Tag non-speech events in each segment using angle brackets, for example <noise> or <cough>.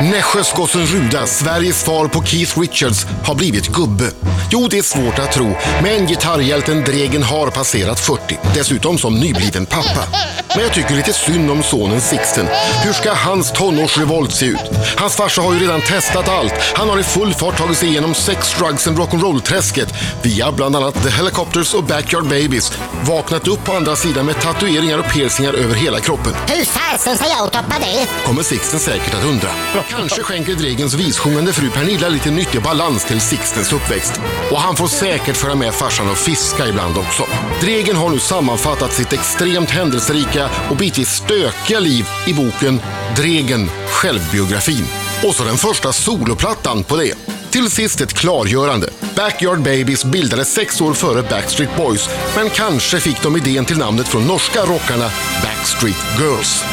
Nässjösgossen Ruda, Sveriges svar på Keith Richards, har blivit gubbe. Jo, det är svårt att tro, men gitarrhjälten Dregen har passerat 40. Dessutom som nybliven pappa. Men jag tycker lite synd om sonen Sixten. Hur ska hans tonårsrevolt se ut? Hans farsa har ju redan testat allt. Han har i full fart tagit sig igenom sex, drugs and rock'n'roll-träsket via bland annat The Helicopters och Backyard Babies. Vaknat upp på andra sidan med tatueringar och piercingar över hela kroppen. Hur fasen ska jag toppa det? Kommer Sixten säkert att undra. Kanske skänker Dregens vissjungande fru Pernilla lite nyttig balans till Sixtens uppväxt. Och han får säkert föra med farsan och fiska ibland också. Dregen har nu sammanfattat sitt extremt händelserika och bitvis stökiga liv i boken Dregen, självbiografin. Och så den första soloplattan på det. Till sist ett klargörande. Backyard Babies bildades sex år före Backstreet Boys, men kanske fick de idén till namnet från norska rockarna Backstreet Girls.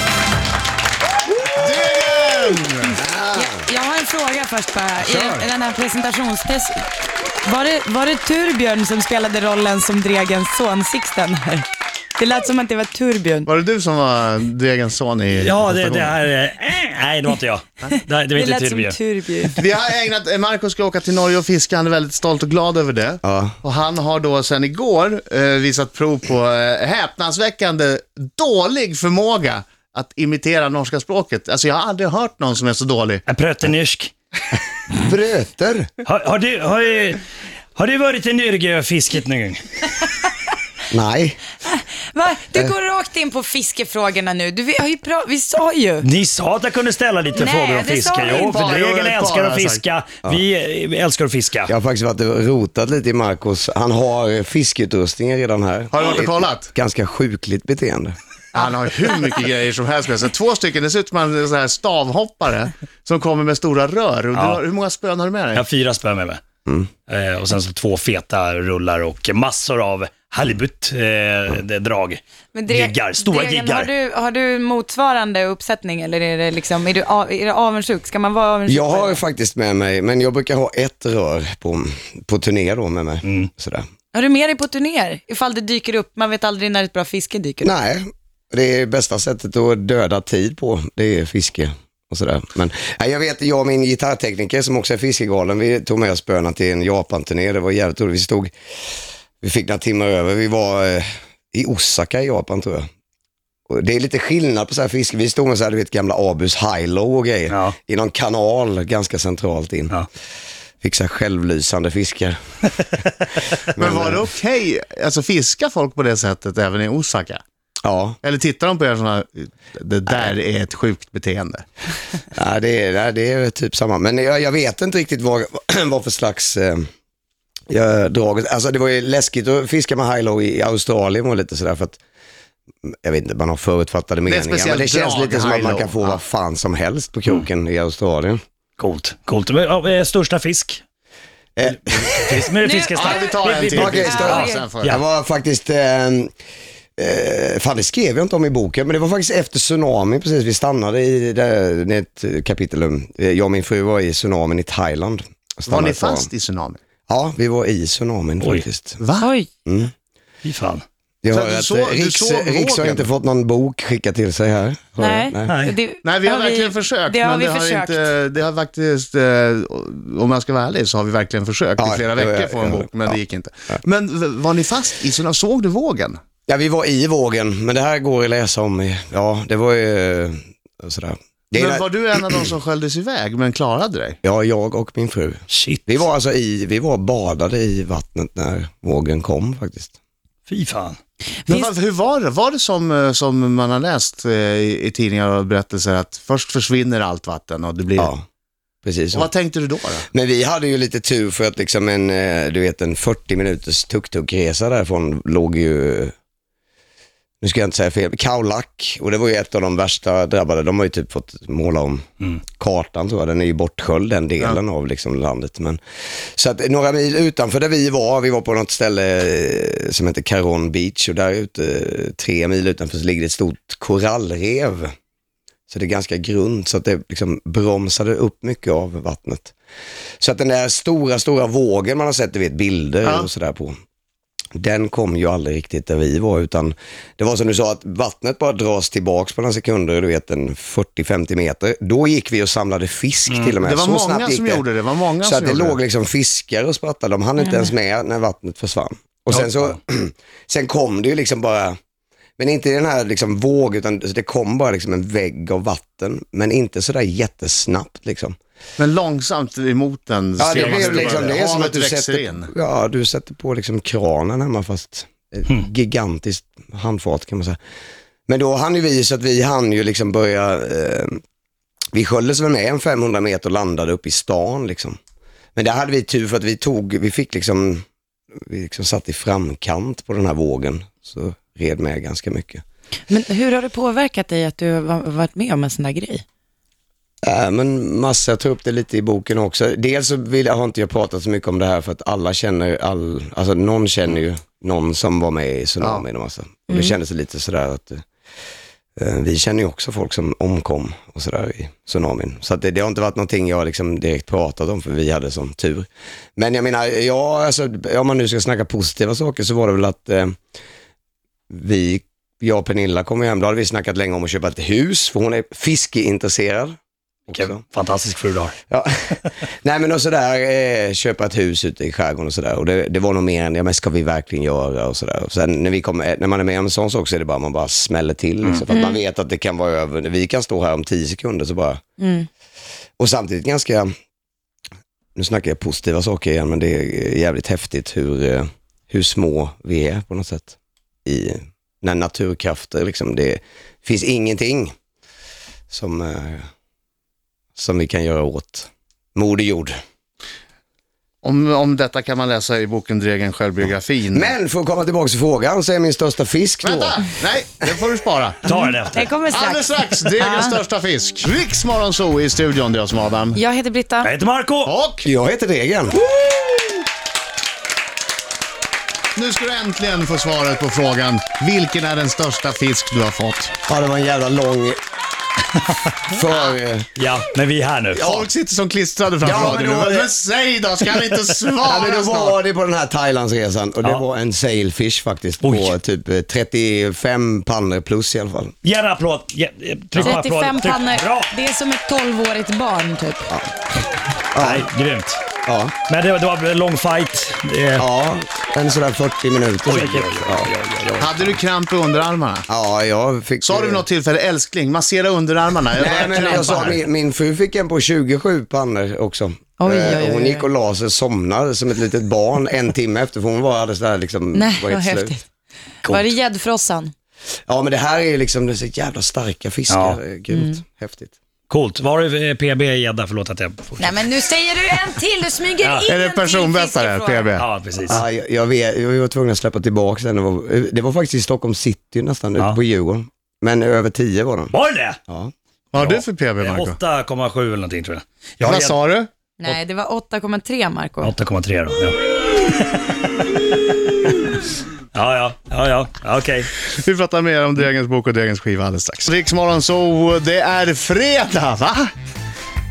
Jag, fråga först bara. I, I den här presentationstest, var det, var det Turbjörn som spelade rollen som Dregens son Sixten? Det lät som att det var Turbjörn. Var det du som var Dregens son i Ja, det, det här... är- eh, Nej, det var inte jag. Det, det var Det inte lät som Turbjörn. Turbjörn. Vi har ägnat, eh, Marco ska åka till Norge och fiska, han är väldigt stolt och glad över det. Ja. Och han har då sedan igår eh, visat prov på eh, häpnadsväckande dålig förmåga att imitera norska språket. Alltså jag har aldrig hört någon som är så dålig. Jag pratar nysk. <laughs> Bröter? Har, har, du, har, har du varit i Norge och fiskat någon gång? Nej. Va? Du går rakt in på fiskefrågorna nu. Du, vi, har ju pra- vi sa ju. Ni sa att jag kunde ställa lite Nej, frågor om det sa fiske. vi Jo, inte. för bara älskar att sagt. fiska. Vi eh, älskar att fiska. Jag har faktiskt varit och rotat lite i Marcos. Han har fiskeutrustningen redan här. Har du varit och kollat? Ganska sjukligt beteende. Han har hur mycket grejer som helst med sig. Två stycken, dessutom en sån här stavhoppare som kommer med stora rör. Du har, hur många spön har du med dig? Jag har fyra spön med mig. Eh, och sen så två feta rullar och massor av halibut eh, det- drag. Men Dre- Giggar, stora Dregen, giggar. Har du, har du motsvarande uppsättning eller är det liksom, är du, är det avundsjuk? Ska man vara avundsjuk? Jag på har det? faktiskt med mig, men jag brukar ha ett rör på, på turné då med mig. Sådär. Har du med dig på turnéer? Ifall det dyker upp, man vet aldrig när ett bra fiske dyker upp. Nej, det är bästa sättet att döda tid på, det är fiske. Och sådär. Men nej, jag vet, jag och min gitarrtekniker som också är fiskegalen, vi tog med oss spöna till en Japan-turné. Det var jävligt roligt. Vi stod, vi fick några timmar över. Vi var eh, i Osaka i Japan tror jag. Och det är lite skillnad på så här fiske. Vi stod med så här, du vet, gamla Abus High-Low och grejer. Ja. I någon kanal ganska centralt in. Ja. Fick så här självlysande fiskar. <laughs> Men var det okej, alltså fiska folk på det sättet även i Osaka? Ja, Eller tittar de på er sådana, det där är ett sjukt beteende? <laughs> Ja, det, är, nej, det är typ samma. Men jag, jag vet inte riktigt vad, <clears throat> vad för slags eh, jag drag. Alltså det var ju läskigt att fiska med high-low i Australien och lite sådär för att mm, jag vet inte, man har förutfattade meningar. speciellt Men det känns lite som att man kan få Ja. vad fan som helst på kroken i Australien. Coolt. Coolt. Men, ja, eh, största fisk? Eh, Fisk med Nu- fiskesnack. Ja, vi tar en till. Okej, Ja, Ja. Jag var faktiskt, eh, eh, fan det skrev jag inte om i boken, men det var faktiskt efter tsunamin precis. Vi stannade i det, ett kapitel, eh, jag och min fru var i tsunamin i Thailand. Var ni fast i tsunamin? Ja, vi var i tsunamin Oj. faktiskt. Va? Oj, Fy fan. Jag Så hör att såg- eh, Riks, Riks har inte fått någon bok skickad till sig här. Har nej. Nej. Det, Nej, vi har det verkligen försökt. Det har men vi det har försökt. Inte, det har faktiskt, eh, om man ska vara ärlig, så har vi verkligen försökt Ja, i flera veckor få en bok, men ja. det gick inte. Men var ni fast i tsunamin? Såg du vågen? Ja, vi var i vågen, men det här går att läsa om. i- Ja, det var ju eh, sådär. Det är, Men var du en av de som sköljdes iväg, men klarade dig? Ja, jag och min fru. Shit. Vi var alltså i, vi var badade i vattnet när vågen kom faktiskt. Fy fan. Men Finns- vad- hur var det? Var det som, eh, som man har läst eh, i, i tidningar och berättelser, att först försvinner allt vatten och det blir... Ja, precis Och vad tänkte du då? då? Men vi hade ju lite tur för att liksom en, eh, du vet en 40 minuters tuk-tuk-resa därifrån låg ju, nu ska jag inte säga fel, Kaolack och det var ju ett av de värsta drabbade. De har ju typ fått måla om Mm. kartan tror jag, den är ju bortsköljd den delen av liksom landet. Men, så att några mil utanför där vi var, vi var på något ställe eh, som heter Caron Beach och där ute, eh, tre mil utanför så ligger det ett stort korallrev. Så det är ganska grunt så att det liksom bromsade upp mycket av vattnet. Så att den där stora, stora vågen man har sett, du vet bilder Ja. och sådär på. Den kom ju aldrig riktigt där vi var utan det var som du sa att vattnet bara dras tillbaks på några sekunder, du vet en 40-50 meter. Då gick vi och samlade fisk till och med. Mm. Det var Så många snabbt gick som gjorde det, det var många Så som att det låg det. liksom fiskar och sprattade, de hann inte ens med när vattnet försvann. Och sen så, <clears throat> sen kom det ju liksom bara, men inte den här liksom våg, utan det kom bara liksom en vägg av vatten, men inte sådär jättesnabbt liksom. Men långsamt emot den Ja, det ser man blev liksom, det är som att du sätter, in. ja, du sätter på liksom kranen hemma fast ett gigantiskt handfat kan man säga. Men då hann ju vi så att vi hann ju liksom börja, eh, vi sköljdes väl med en 500 meter och landade upp i stan liksom. Men där hade vi tur för att vi tog, vi fick liksom, vi liksom satt i framkant på den här vågen. Så red med ganska mycket. Men hur har det påverkat dig att du har varit med om en sån där grej? Äh, men massa, jag tar upp det lite i boken också. Dels så vill, jag har inte jag pratat så mycket om det här för att alla känner, all, alltså någon känner ju någon som var med i tsunamin och massa. Och det kändes lite sådär att eh, vi känner ju också folk som omkom och sådär i tsunamin. Så att det, det har inte varit någonting jag liksom direkt pratat om för vi hade som tur. Men jag menar, ja, alltså, om man nu ska snacka positiva saker så var det väl att eh, vi, jag och Pernilla kom hem, då hade vi snackat länge om att köpa ett hus för hon är fiskeintresserad. Vilken fantastisk fru du har. Ja. <laughs> Nej men och sådär, eh, köpa ett hus ute i skärgården och sådär. Och det, det var nog mer än, ja men ska vi verkligen göra och sådär. Och sen när, vi kom, eh, när man är med om en sån sak så är det bara, man bara smäller till. Liksom, För att man vet att det kan vara över, vi kan stå här om tio sekunder så bara. Och samtidigt ganska, nu snackar jag positiva saker igen, men det är jävligt häftigt hur, eh, hur små vi är på något sätt. I, när naturkrafter liksom, det finns ingenting som, som vi kan göra åt Moder Jord. Om, om detta kan man läsa i boken Dregen självbiografin. Men för att komma tillbaka till frågan så är min största fisk då. Vänta! Nej, det får du spara. Ta den efter. Det kommer Alldeles strax. strax, Dregens största fisk. Riksmorgon Zoo i studion, det är jag som är Adam. Jag heter Britta. Jag heter Marco Och Jag heter Degen. nu ska du äntligen få svaret på frågan. Vilken är den största fisk du har fått? Ja, det var en jävla lång... <laughs> för... eh, Ja, men vi är här nu. Folk sitter som klistrade framför Ja, men radion. då var Men, säg då, ska han inte Ja, svara men då snart? var det på den här Thailandsresan och det Ja. var en sailfish faktiskt på Oj. typ eh, 35 pannor plus i alla fall. Gärna applåd. Ja, eh, Tryck på applåd. 35 Tryck. pannor. Bra. Det är som ett 12-årigt barn typ. Nej, grymt. Ja, Men det, var- det var en lång fight. Ja en sådär 40 minuter. Oj, säkert. oj, oj, Ja. oj, oj, oj. Hade du kramp i underarmarna? ja, jag fick... Sa du vid något tillfälle, älskling, massera underarmarna? Jag Nej, börjar men krampa jag sa, här." min, min fru fick en på 27 pannor också. Oj, oj, Eh, oj, Hon oj. gick och la sig, somnade som ett litet barn en timme efter, för hon var alldeles där liksom, Nej, var vad helt slut. häftigt. Var det gäddfrossan? Ja, men det här är liksom, det är så jävla starka fiskar. Ja. Ja. Grymt, Mm. häftigt. Coolt. Var det eh, PB gädda? Förlåt att jag... Nej men nu säger du en till, du smyger Ja. in Är det en till personbettare, fiskefråga. PB? Ja, precis. Ja, jag, jag, vet, jag var tvungen att släppa tillbaka den. Det var, det var faktiskt i Stockholm city nästan, Ja. ute på Djurgården. Men över 10 var den. Var det det? Ja. Vad har du för PB, Eh, Marco? 8,7 eller någonting tror jag. Jag Vad sa du? Nej, det var 8,3 Marco. 8,3 då. Ja. <laughs> ja, ja, ja, ja, okej. Vi pratar mer om Dregens bok och Dregens skiva alldeles strax. Riksmorgon så det är fredag, va?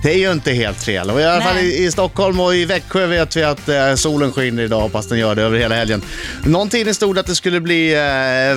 Det är ju inte helt fel. Och I alla fall i, i Stockholm och i Växjö vet vi att eh, solen skiner idag, hoppas den gör det över hela helgen. Någon tidning stod att det skulle bli eh,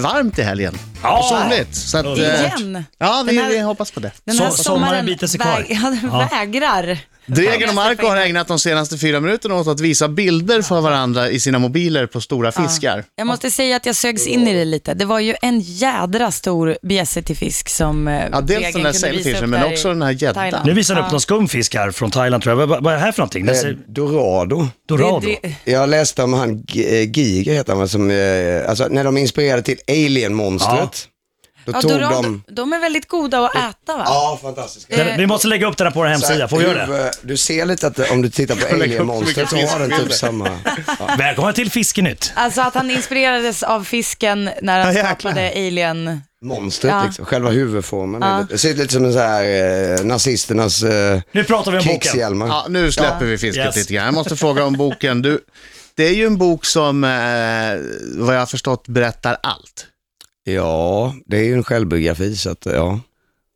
varmt i helgen. Ja. Och soligt. Så att, eh, Igen. Ja, vi, Den här- vi hoppas på det. Den här Så- sommaren, sommaren biter sig kvar. väg, ja, <laughs> den Ja. vägrar. Dregen och Marco har ägnat de senaste fyra minuterna åt att visa bilder för varandra i sina mobiler på stora fiskar. Jag måste säga att jag sögs in i det lite. Det var ju en jädra stor bjässe till fisk som eh, Ja, dels Dregen där kunde visa sailfishen, upp men där också i den här gäddan. Thailand. Nu visar han upp någon skum fisk här från Thailand tror jag. Vad, vad är det här för någonting? Den ser... Dorado. Dorado? Det- det- Jag läste om han G- eh, Giger heter han, väl, som, eh, alltså när de inspirerade till Alien-monstret. Då Ja, tog de... de är väldigt goda att äta va? Ja, fantastiska. Den, vi måste lägga upp den här på vår hemsida, får vi göra det? huvud- Du ser lite att det- om du tittar på lägga upp så så har den typ samma... <laughs> Ja. Välkommen till Fiskenytt. Alltså att han inspirerades av fisken när han Ja, jäklar. skapade Alien. Monstret Ja. liksom, själva huvudformen. Ja. Det ser ut lite som en sån här eh, nazisternas eh, Nu pratar vi om boken. krigshjälmar. Ja, nu släpper vi fisket Yes. lite grann. Jag måste fråga om boken. Du, det är ju en bok som, eh, vad jag har förstått, berättar allt. Ja, det är ju en självbiografi så att ja.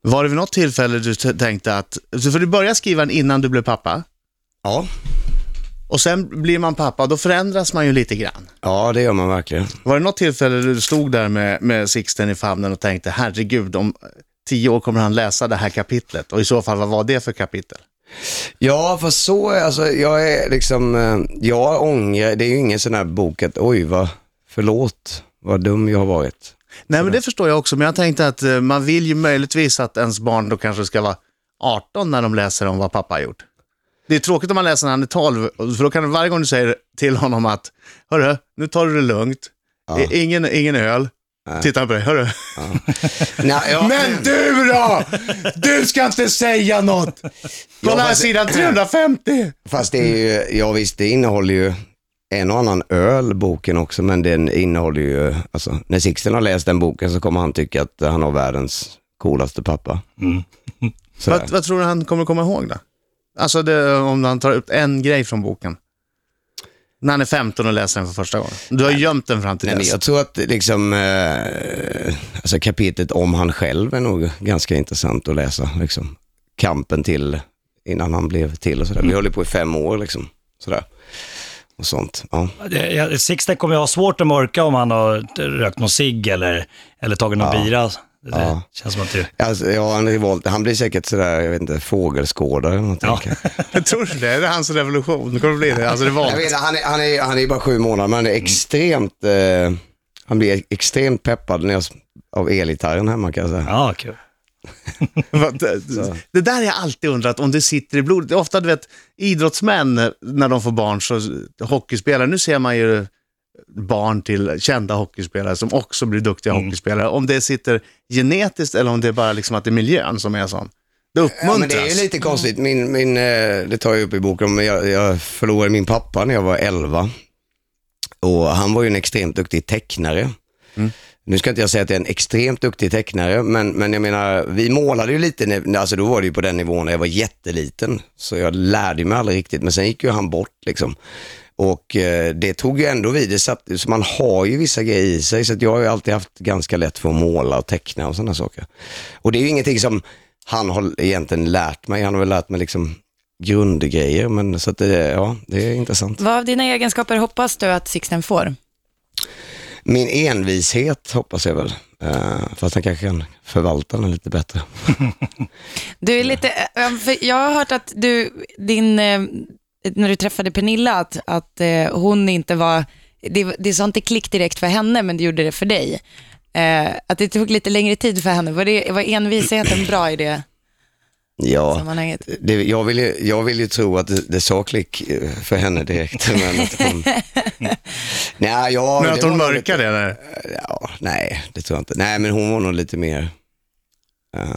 Var det vid något tillfälle du tänkte att, så för du började skriva den innan du blev pappa? Ja, Och sen blir man pappa, då förändras man ju lite grann. Ja, det gör man verkligen. Var det något tillfälle du stod där med, med Sixten i famnen och tänkte, herregud, om tio år kommer han läsa det här kapitlet? Och i så fall, vad var det för kapitel? Ja, för så är alltså, jag är liksom, eh, jag ångrar, det är ju ingen sån här bok att oj vad, förlåt, vad dum jag har varit. Nej, men det förstår jag också, men jag tänkte att eh, man vill ju möjligtvis att ens barn då kanske ska vara 18 när de läser om vad pappa har gjort. Det är tråkigt om man läser när han är 12, för då kan du varje gång du säger till honom att, hörru, nu tar du det lugnt, I- ingen, ingen öl, titta han på dig, hörru. <laughs> Nej, ja, Men du då! Du ska inte säga något! Kolla här fast- sidan 350! Fast det är ju, ja visst det innehåller ju en och annan öl boken också, men den innehåller ju, alltså när Sixten har läst den boken så kommer han tycka att han har världens coolaste pappa. <laughs> Sådär. Vad, vad tror du han kommer komma ihåg då? Alltså det, om han tar upp en grej från boken. När han är 15 och läser den för första gången. Du har gömt den fram till Nej, dess. jag tror att liksom, eh, alltså kapitlet om han själv är nog ganska intressant att läsa. Liksom. Kampen till, innan han blev till och sådär. Vi höll på i fem år liksom. Sådär. Och sånt. Ja. Det- jag- Sixten kommer ju ha svårt att mörka om han har rökt någon cigg eller, eller tagit någon bira. Det Ja. känns som att det... Alltså, ja, han, revolt, han blir säkert sådär, jag vet inte, fågelskådare eller någonting. Ja. <laughs> Jag tror det. Är det hans revolution? Det kommer bli det. Alltså revolt. Jag vet, han, är, han, är, han är bara sju månader, men han är extremt, eh, han blir extremt peppad när jag, av elgitarren hemma kan jag säga. Ja, kul. <laughs> Det, där har jag alltid undrat om det sitter i blodet. Det är Ofta du vet, idrottsmän när de får barn, så hockeyspelare, nu ser man ju barn till kända hockeyspelare som också blir duktiga hockeyspelare. Om det sitter genetiskt eller om det är bara liksom att det är miljön som är sån. Det Ja, uppmuntras. men det är ju lite konstigt. Min, min, eh, det tar jag upp i boken, men jag, jag förlorade min pappa när jag var 11. Och han var ju en extremt duktig tecknare. Nu ska inte jag säga att jag är en extremt duktig tecknare, men, men jag menar, vi målade ju lite, alltså då var det ju på den nivån när jag var jätteliten. Så jag lärde mig aldrig riktigt, men sen gick ju han bort liksom. Och eh, det tog ju ändå vid, det satt, så man har ju vissa grejer i sig, så att jag har ju alltid haft ganska lätt för att måla och teckna och sådana saker. Och det är ju ingenting som han har egentligen lärt mig, han har väl lärt mig liksom grundgrejer, men så att det, ja, det är intressant. Vad av dina egenskaper hoppas du att Sixten får? Min envishet hoppas jag väl, Uh, fast han kanske kan förvalta den lite bättre. Du är lite, eh, jag har hört att du, din, eh, när du träffade Pernilla, att, att hon inte var, det, det sa inte klick direkt för henne, men det gjorde det för dig. Att det tog lite längre tid för henne. Var, det, var envisheten bra i det Ja, sammanhanget? det, jag, vill ju, jag vill ju tro att det, det sa klick eh, för henne direkt. <laughs> Men att hon, <laughs> nej, ja, Men att det hon mörkar lite, där. Ja, nej, det tror jag inte. Nej, men hon var nog lite mer... eh,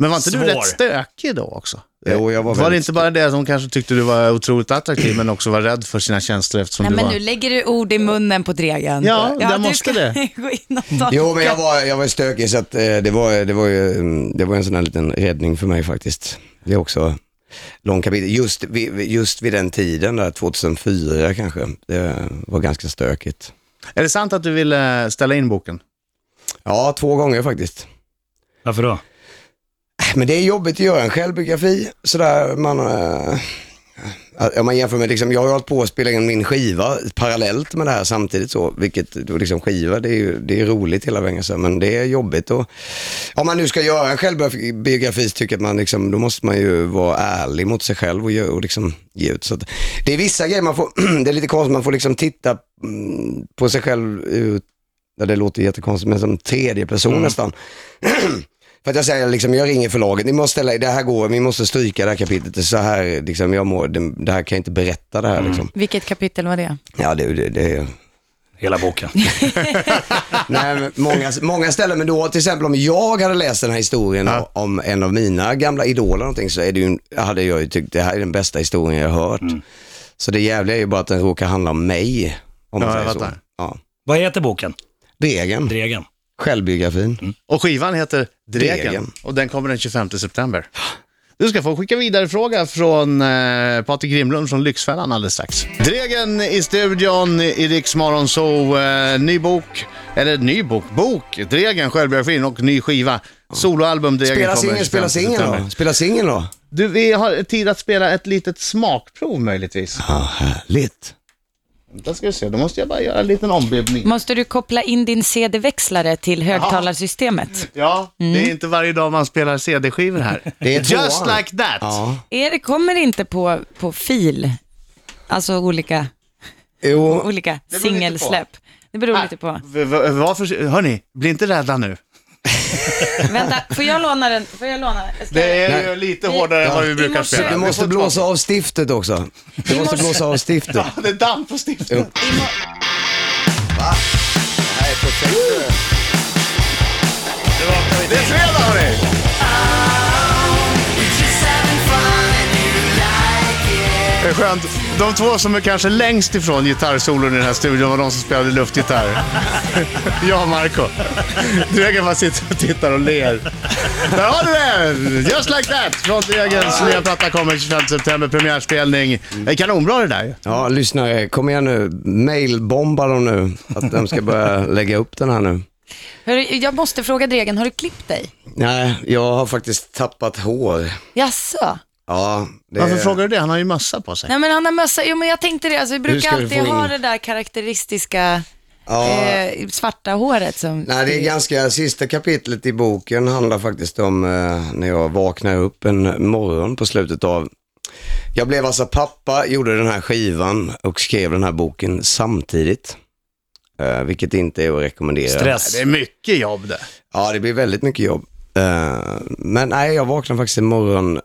Men var inte du Svår. rätt stökig då också? Jo, jag var var det inte bara det hon kanske tyckte du var otroligt attraktiv, men också var rädd för sina känslor eftersom Nej, du men var... nu lägger du ord i munnen på Dregen. Ja, där du måste ska det. <laughs> Jo, men jag var, jag var stökig så att eh, det, var, det, var ju, mm, det var en sån här liten räddning för mig faktiskt. Det är också lång kapitel. Just vid, just vid den tiden, där 2004 kanske, det var ganska stökigt. Är det sant att du ville ställa in boken? Ja, två gånger faktiskt. Varför då? Men det är jobbigt att göra en självbiografi. Sådär, man, eh, om man jämför med, liksom, jag har hållit på att spela in min skiva parallellt med det här samtidigt så, vilket då liksom skiva, det är ju det är roligt hela vägen så, men det är jobbigt och om man nu ska göra en självbiografi så tycker jag att man liksom, då måste man ju vara ärlig mot sig själv och, och liksom ge ut. Så att, det är vissa grejer man får, <clears throat> det är lite konstigt, man får liksom titta mm, på sig själv ut, det låter jättekonstigt, men som tredje person nästan. <clears throat> För att jag säger liksom, jag ringer förlaget, ni måste ställa, det här går, vi måste stryka det här kapitlet, det är så här, liksom, jag må, det, det här kan jag inte berätta det här liksom. Vilket kapitel var det? Ja, det, det, det Hela boken. <laughs> Nej, många, många ställen, men då till exempel om jag hade läst den här historien Ja. om en av mina gamla idoler någonting, så är det ju, hade jag ju tyckt det här är den bästa historien jag har hört. Så det jävliga är ju bara att den råkar handla om mig, om man Ja, jag säger så. Ja. Vad heter boken? Degen, Dregen. Självbiografin. Och skivan heter Dregen, Dregen. och den kommer den 25 september. Du ska få skicka vidare fråga från eh, Patrik Grimlund från Lyxfällan alldeles strax. Dregen i studion i Riks Morgonzoo. Eh, ny bok, eller ny bok, bok, Dregen, självbiografin och ny skiva. Soloalbum Dregen Spela kommer singel, spela 25 singel då. Spela singel då. Du, vi har tid att spela ett litet smakprov möjligtvis. Ja, härligt. Då ska vi se, då måste jag bara göra en liten ombildning. Måste du koppla in din CD-växlare till högtalarsystemet? Ja, det är inte varje dag man spelar CD-skivor här. <laughs> Det är Just like that. Ja. Är det, kommer det inte på, på fil? Alltså olika, Jo, olika singelsläpp. Det beror lite på. Varför, hörni, bli inte rädda nu. Vänta, får jag låna den? Får jag låna? Jag ska... Det är Nej. ju lite hårdare än vad vi brukar spela. du måste blåsa av stiftet också. Du måste blåsa av stiftet. Ja, det är damm på stiftet. Är. Det är fredag hörni! Är skönt. De två som är kanske längst ifrån gitarrsolon i den här studion var de som spelade luftgitarr. <laughs> Jag och Marco. Dregen bara sitter och tittar och ler. Där har du det! Just like that! Från Dregens nya platta kommer 25 september, premiärspelning. Det är kanonbra det där. Ja, lyssnare, kom igen nu. Mailbomba dem nu. Att de ska börja <laughs> lägga upp den här nu. Jag måste fråga Dregen, har du klippt dig? Nej, jag har faktiskt tappat hår. Jaså? Ja, det Varför frågar du det? Han har ju mössa på sig. Nej men han har mössa, jo men jag tänkte det, alltså, vi brukar alltid in- ha det där karaktäristiska Ja. eh, svarta håret som... Nej, det är ganska, sista kapitlet i boken handlar faktiskt om eh, när jag vaknar upp en morgon på slutet av, jag blev alltså pappa, gjorde den här skivan och skrev den här boken samtidigt. Eh, vilket inte är att rekommendera. Stress. Det är mycket jobb det. Ja, det blir väldigt mycket jobb. Eh, men nej, jag vaknade faktiskt en morgon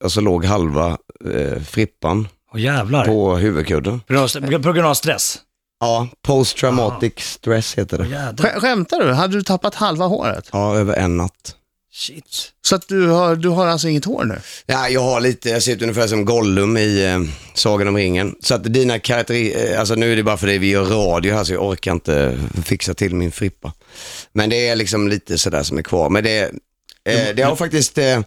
eh, och så låg halva eh, frippan Åh jävlar. På, på huvudkudden. på, på grund av stress? Ja, post traumatic stress heter Åh det. jädrar. Sk- Skämtar du? Hade du tappat halva håret? Ja, över en natt. Shit. Så att du har, du har alltså inget hår nu? Ja, jag har lite, jag ser ut ungefär som Gollum i eh, Sagan om ringen. Så att dina karakteri, eh, alltså nu är det bara för det vi gör radio här så jag orkar inte fixa till min frippa. Men det är liksom lite sådär som är kvar. Men det, eh, det har faktiskt, eh,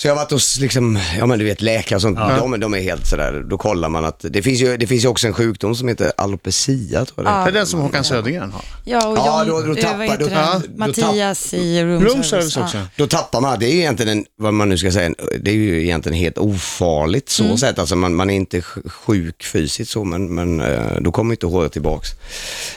så jag har varit hos liksom, ja men du vet läkare och sånt, de, de är helt sådär, då kollar man att, det finns ju, det finns ju också en sjukdom som heter alopecia tror jag det är. Det är den som Håkan Södergren har. Ja, och Ja, John, då- då eh, tappar- vad heter då- det? ja, då Mattias i Room, Room service också. Ja. Då tappar man, det är ju egentligen en, vad man nu ska säga, det är ju egentligen helt ofarligt så sätt. Alltså man, man är inte sj- sjuk fysiskt så, men, men eh, då kommer inte håret tillbaks.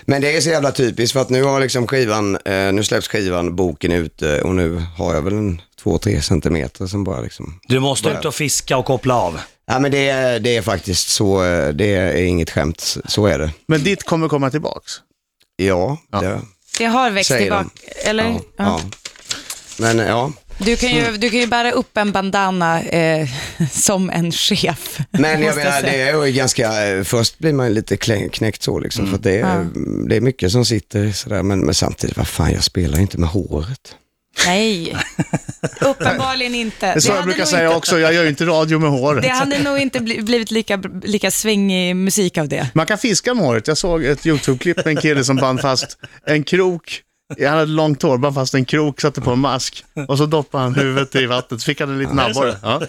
Men det är så jävla typiskt för att nu har liksom skivan, eh, nu släpps skivan, boken ut eh, och nu har jag väl en två, tre centimeter som bara liksom, Du måste ut och fiska och koppla av. ja men det är, det är faktiskt så, eh, det är inget skämt, så är det. Men ditt kommer komma tillbaks? Ja, Ja. det Det har växt tillbaka, eller? ja, Ja. ja. Men ja, Du, kan ju, du kan ju bära upp en bandana eh, <laughs> som en chef. Men jag menar, det är ju ganska, eh, först blir man lite knäckt så liksom, för att det är, det är mycket som sitter sådär, men, men samtidigt, vad fan, jag spelar inte med håret. Nej, <laughs> uppenbarligen inte. Det är så jag hade brukar säga inte, också, jag gör ju inte radio med håret. Det hade nog inte bli- blivit lika, lika svängig musik av det. Man kan fiska med håret. Jag såg ett YouTube-klipp med en kille som band fast en krok. Han hade långt hår, band fast en krok, satte på en mask och så doppade han huvudet i vattnet. Så fick han en liten abborre. Ja.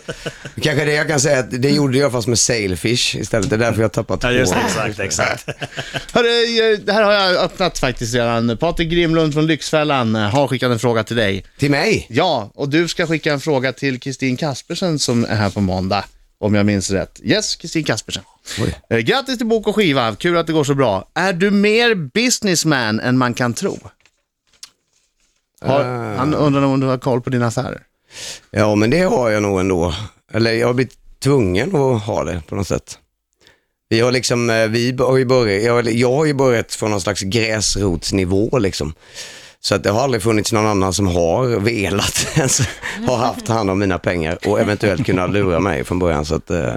Kanske det jag kan säga, att det gjorde jag fast med sailfish istället, det är därför jag har tappat Ja, just det. håret. Exakt, exakt. <laughs> Hörru, det här har jag öppnat faktiskt redan. Patrik Grimlund från Lyxfällan eh, har skickat en fråga till dig. Till mig? Ja, och du ska skicka en fråga till Kristin Kaspersen som är här på måndag, om jag minns rätt. Yes, Kristin Kaspersen. Oj. Eh, Grattis till bok och skiva, kul att det går så bra. Är du mer businessman än man kan tro? Har, Eh. Han undrar om du har koll på dina affärer. Ja, men det har jag nog ändå. Eller jag har blivit tvungen att ha det på något sätt. Vi har liksom, eh, vi har ju börjat, jag, har ju börjat från någon slags gräsrotsnivå liksom. Så att det har aldrig funnits någon annan som har velat <laughs> ens ha haft hand om mina pengar och eventuellt kunna lura mig från början. Så att, eh,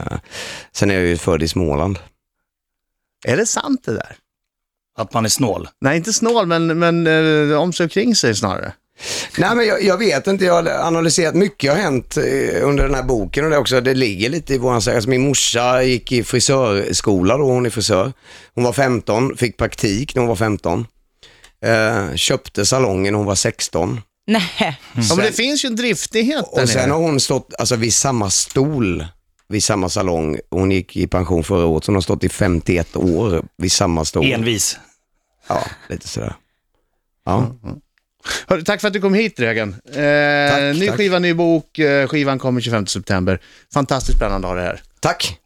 sen är jag ju född i Småland. Är det sant det där? Att man är snål. Nej, inte snål, men, men eh, om sig kring sig snarare. Nej men jag, jag vet inte, jag har analyserat, mycket har hänt eh, under den här boken och det också, det ligger lite i våran alltså min morsa gick i frisörskola då, hon är frisör. Hon var 15, fick praktik när hon var 15. Eh, köpte salongen när hon var 16. Nej, Ja, men det finns ju en driftighet där Och sen nere. har hon stått alltså, vid samma stol, vid samma salong. Hon gick i pension förra året, så hon har stått i 51 år vid samma stol. Envis. Ja, lite sådär. Ja. Hörru, tack för att du kom hit Dregen. Eh, Tack, ny tack. skiva, ny bok. Eh, skivan kommer 25 september. Fantastiskt spännande att ha det här. Tack.